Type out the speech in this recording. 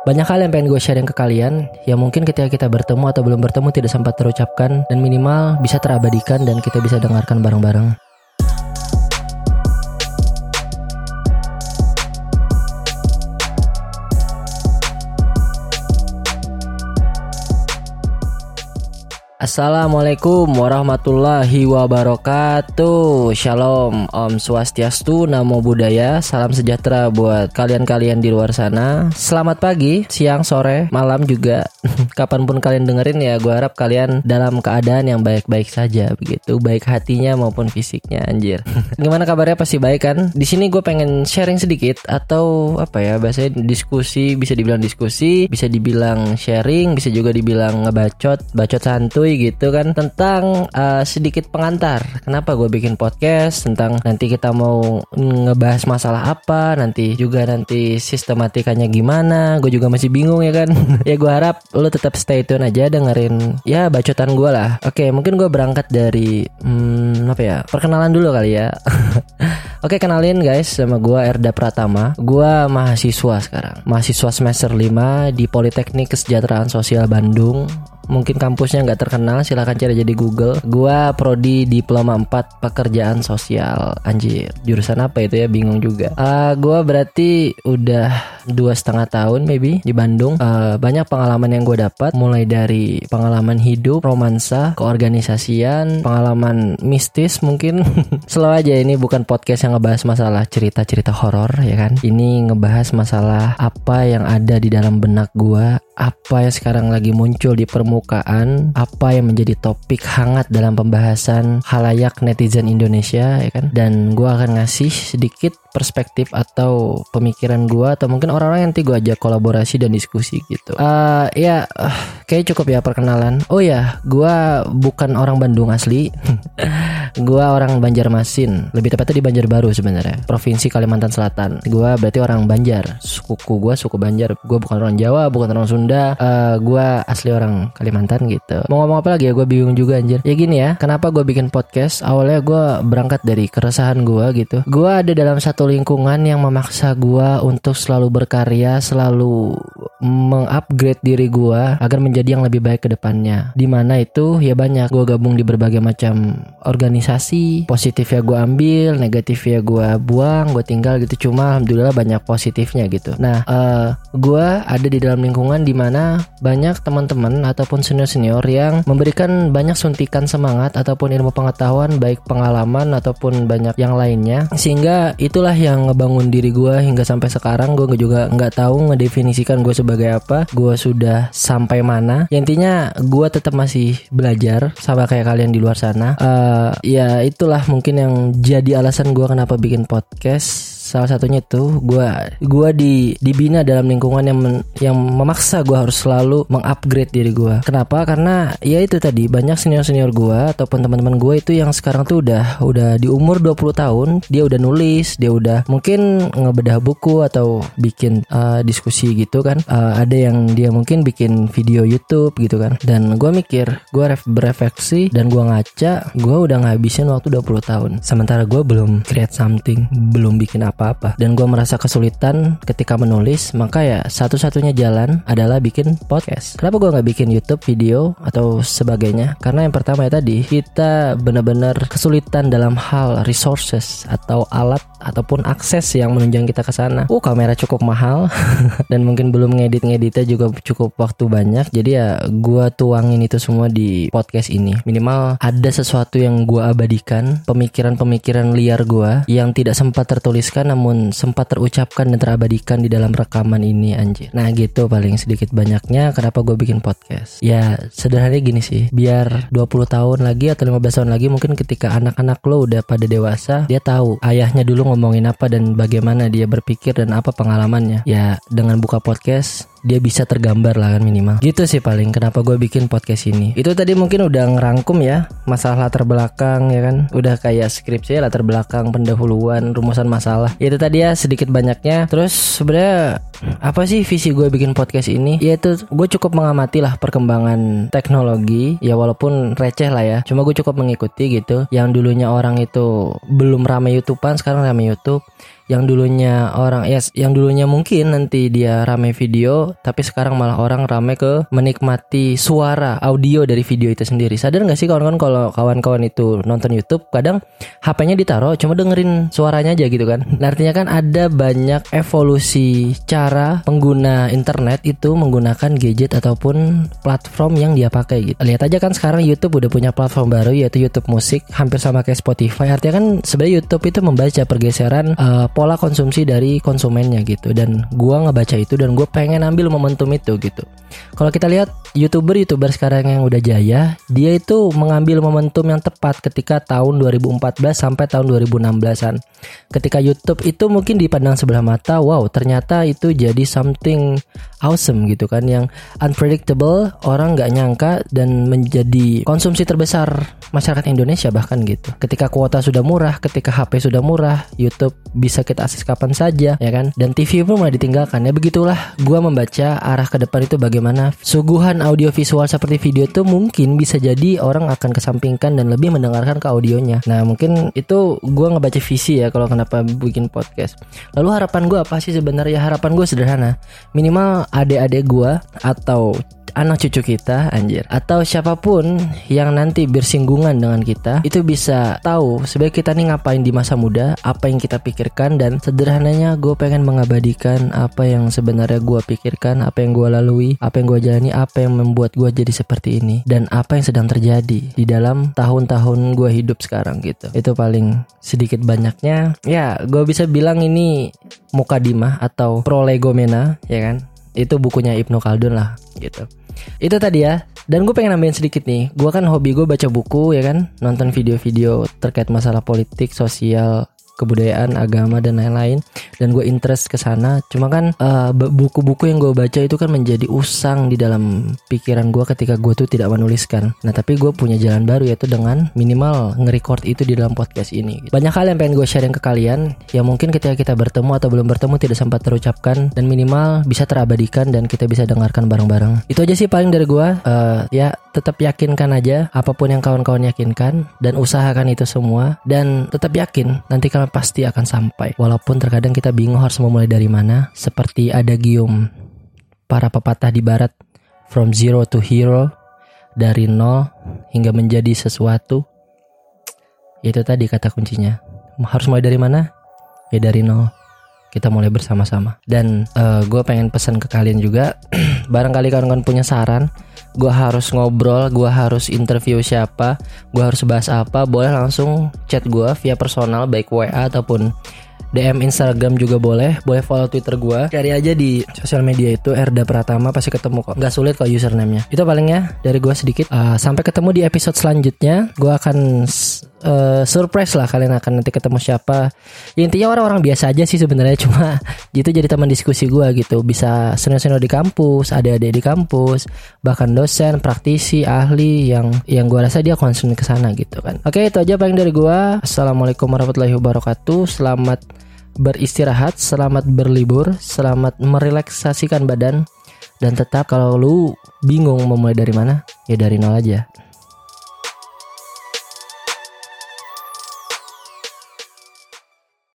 Banyak hal yang pengen gue sharing ke kalian yang mungkin ketika kita bertemu atau belum bertemu tidak sempat terucapkan dan minimal bisa terabadikan dan kita bisa dengarkan bareng-bareng. Assalamualaikum warahmatullahi wabarakatuh. Shalom Om Swastiastu Namo Buddhaya. Salam sejahtera buat kalian-kalian di luar sana. Selamat pagi, siang, sore, malam juga. Kapan pun kalian dengerin ya Gue harap kalian dalam keadaan yang baik-baik saja Begitu, baik hatinya maupun fisiknya Anjir. Gimana kabarnya? Pasti baik kan? Di sini gue pengen sharing sedikit Atau apa ya Bahasanya diskusi Bisa dibilang diskusi Bisa dibilang sharing Bisa juga dibilang ngebacot Bacot santuy gitu kan tentang uh, sedikit pengantar. Kenapa gue bikin podcast tentang nanti kita mau ngebahas masalah apa, nanti juga nanti sistematikanya gimana. Gue juga masih bingung ya kan. ya gue harap lo tetap stay tune aja dengerin ya bacotan gue lah. Oke, mungkin gue berangkat dari hmm, apa ya? Perkenalan dulu kali ya. Oke kenalin guys sama gue Erda Pratama Gue mahasiswa sekarang Mahasiswa semester 5 di Politeknik Kesejahteraan Sosial Bandung mungkin kampusnya nggak terkenal silahkan cari jadi Google. Gua prodi diploma 4 pekerjaan sosial. Anjir jurusan apa itu ya? Bingung juga. Uh, gua berarti udah dua setengah tahun maybe di Bandung. Uh, banyak pengalaman yang gue dapat. Mulai dari pengalaman hidup romansa keorganisasian pengalaman mistis mungkin. Selalu aja ini bukan podcast yang ngebahas masalah cerita-cerita horor ya kan? Ini ngebahas masalah apa yang ada di dalam benak gua apa yang sekarang lagi muncul di permukaan, apa yang menjadi topik hangat dalam pembahasan halayak netizen Indonesia ya kan. Dan gue akan ngasih sedikit perspektif atau pemikiran gue atau mungkin orang-orang yang nanti gue ajak kolaborasi dan diskusi gitu. Uh, ya, uh, kayak cukup ya perkenalan. Oh ya, gue bukan orang Bandung asli. gue orang Banjarmasin, lebih tepatnya di Banjarbaru sebenarnya, provinsi Kalimantan Selatan. Gue berarti orang Banjar, suku gue suku Banjar. Gue bukan orang Jawa, bukan orang Sunda Sunda uh, eh, gue asli orang Kalimantan gitu. Mau ngomong apa lagi ya? Gue bingung juga anjir. Ya gini ya kenapa gue bikin podcast? Awalnya gue berangkat dari keresahan gue gitu. Gue ada dalam satu lingkungan yang memaksa gue untuk selalu berkarya selalu mengupgrade diri gue agar menjadi yang lebih baik ke depannya. Di mana itu ya banyak. Gue gabung di berbagai macam organisasi. Positif ya gue ambil negatif ya gue buang gue tinggal gitu. Cuma alhamdulillah banyak positifnya gitu. Nah uh, eh, gue ada di dalam lingkungan di mana banyak teman-teman ataupun senior-senior yang memberikan banyak suntikan semangat ataupun ilmu pengetahuan baik pengalaman ataupun banyak yang lainnya. Sehingga itulah yang ngebangun diri gue hingga sampai sekarang. Gue juga nggak tahu ngedefinisikan gue sebagai apa gue sudah sampai mana. Ya, intinya gue tetap masih belajar sama kayak kalian di luar sana. Uh, ya itulah mungkin yang jadi alasan gue kenapa bikin podcast salah satunya itu gue gue di dibina dalam lingkungan yang men, yang memaksa gue harus selalu mengupgrade diri gue kenapa? Karena ya itu tadi banyak senior senior gue ataupun teman-teman gue itu yang sekarang tuh udah udah di umur 20 tahun dia udah nulis dia udah mungkin ngebedah buku atau bikin uh, diskusi gitu kan. Uh, ada yang dia mungkin bikin video YouTube gitu kan. Dan gue mikir gue berefleksi dan gue ngaca gue udah ngabisin waktu 20 tahun. Sementara gue belum create something belum bikin apa apa-apa dan gue merasa kesulitan ketika menulis maka ya satu-satunya jalan adalah bikin podcast kenapa gue nggak bikin YouTube video atau sebagainya karena yang pertama ya tadi kita benar-benar kesulitan dalam hal resources atau alat ataupun akses yang menunjang kita ke sana. Uh, kamera cukup mahal dan mungkin belum ngedit-ngeditnya juga cukup waktu banyak. Jadi ya gue tuangin itu semua di podcast ini. Minimal ada sesuatu yang gue abadikan, pemikiran-pemikiran liar gue yang tidak sempat tertuliskan namun sempat terucapkan dan terabadikan di dalam rekaman ini anjir. Nah gitu paling sedikit banyaknya kenapa gue bikin podcast. Ya sederhananya gini sih, biar 20 tahun lagi atau 15 tahun lagi mungkin ketika anak-anak lo udah pada dewasa, dia tahu ayahnya dulu ngomongin apa dan bagaimana dia berpikir dan apa pengalamannya. Ya dengan buka podcast dia bisa tergambar lah kan minimal. Gitu sih paling kenapa gue bikin podcast ini. Itu tadi mungkin udah ngerangkum ya masalah latar belakang ya kan. Udah kayak skripsi latar belakang pendahuluan rumusan masalah. Itu tadi ya sedikit banyaknya. Terus sebenarnya apa sih visi gue bikin podcast ini? Yaitu gue cukup mengamati lah perkembangan teknologi. Ya walaupun receh lah ya cuma gue cukup mengikuti gitu. Yang dulunya orang itu belum ramai youtubean sekarang ramai youtube. Yang dulunya orang ya yang dulunya mungkin nanti dia rame video tapi sekarang malah orang rame ke menikmati suara audio dari video itu sendiri. Sadar nggak sih kawan-kawan kalau kawan-kawan itu nonton YouTube kadang HP-nya ditaruh cuma dengerin suaranya aja gitu kan? Nah, artinya kan ada banyak evolusi cara pengguna internet itu menggunakan gadget ataupun platform yang dia pakai gitu. Lihat aja kan sekarang YouTube udah punya platform baru yaitu YouTube Musik hampir sama kayak Spotify. Artinya kan sebenarnya YouTube itu membaca pergeseran uh, pola konsumsi dari konsumennya gitu. Dan gua ngebaca itu dan gue pengen ambil momentum itu gitu. Kalau kita lihat youtuber-youtuber sekarang yang udah jaya dia itu mengambil momentum yang tepat ketika tahun 2014 sampai tahun 2016an ketika YouTube itu mungkin dipandang sebelah mata wow ternyata itu jadi something awesome gitu kan yang unpredictable orang nggak nyangka dan menjadi konsumsi terbesar masyarakat Indonesia bahkan gitu. Ketika kuota sudah murah ketika HP sudah murah YouTube bisa kita akses kapan saja ya kan? Dan TV pun mulai ditinggalkan ya begitulah gua membaca arah ke depan itu bagaimana. Suguhan audio visual seperti video itu mungkin bisa jadi orang akan kesampingkan dan lebih mendengarkan ke audionya. Nah mungkin itu gua ngebaca visi ya kalau kenapa bikin podcast. Lalu harapan gua apa sih sebenarnya? Harapan gue sederhana. Minimal adik-adik gua atau anak cucu kita anjir atau siapa pun yang nanti bersinggungan dengan kita itu bisa tahu sebagai kita nih ngapain di masa muda apa yang kita pikirkan dan sederhananya gue pengen mengabadikan apa yang sebenarnya gue pikirkan apa yang gue lalui apa yang gue jalani apa yang membuat gue jadi seperti ini dan apa yang sedang terjadi di dalam tahun-tahun gue hidup sekarang gitu. Itu paling sedikit banyaknya. Ya gue bisa bilang ini mukadimah atau prolegomena ya kan? Itu bukunya Ibnu Khaldun lah gitu itu tadi ya. Dan gue pengen nambahin sedikit nih. Gue kan hobi gue baca buku ya kan? Nonton video-video terkait masalah politik sosial kebudayaan, agama dan lain-lain dan gue interest ke sana. Cuma kan uh, buku-buku yang gue baca itu kan menjadi usang di dalam pikiran gue ketika gue tuh tidak menuliskan. Nah tapi gue punya jalan baru yaitu dengan minimal nge-record itu di dalam podcast ini. Banyak hal yang pengen gue sharing ke kalian yang mungkin ketika kita bertemu atau belum bertemu tidak sempat terucapkan dan minimal bisa terabadikan dan kita bisa dengarkan bareng-bareng. Itu aja sih paling dari gue. Uh, ya tetap yakinkan aja apa pun yang kawan-kawan yakinkan dan usahakan itu semua dan tetap yakin nanti kalian pasti akan sampai. Walaupun terkadang kita bingung harus memulai dari mana seperti ada gium para pepatah di barat from zero to hero dari nol hingga menjadi sesuatu itu tadi kata kuncinya. Harus mulai dari mana? Ya dari nol. Kita mulai bersama-sama. Dan uh, gue pengen pesan ke kalian juga barangkali kawan-kawan punya saran gue harus ngobrol gue harus interview siapa gue harus bahas apa boleh langsung chat gue via personal baik WA ataupun DM Instagram juga boleh, boleh follow Twitter gue. Cari aja di sosial media itu Erda Pratama pasti ketemu kok. Gak sulit kok username-nya. Itu palingnya dari gue sedikit. Uh, sampai ketemu di episode selanjutnya. Gue akan uh, surprise lah kalian akan nanti ketemu siapa. Ya, intinya orang-orang biasa aja sih sebenarnya cuma itu jadi teman diskusi gue gitu. Bisa senior-senior di kampus, ada-ada di kampus, bahkan dosen, praktisi, ahli yang yang gue rasa dia concern ke sana gitu kan. Oke itu aja paling dari gue. Assalamualaikum warahmatullahi wabarakatuh. Selamat beristirahat, selamat berlibur, selamat merelaksasikan badan dan tetap kalau lu bingung memulai dari mana, ya dari nol aja.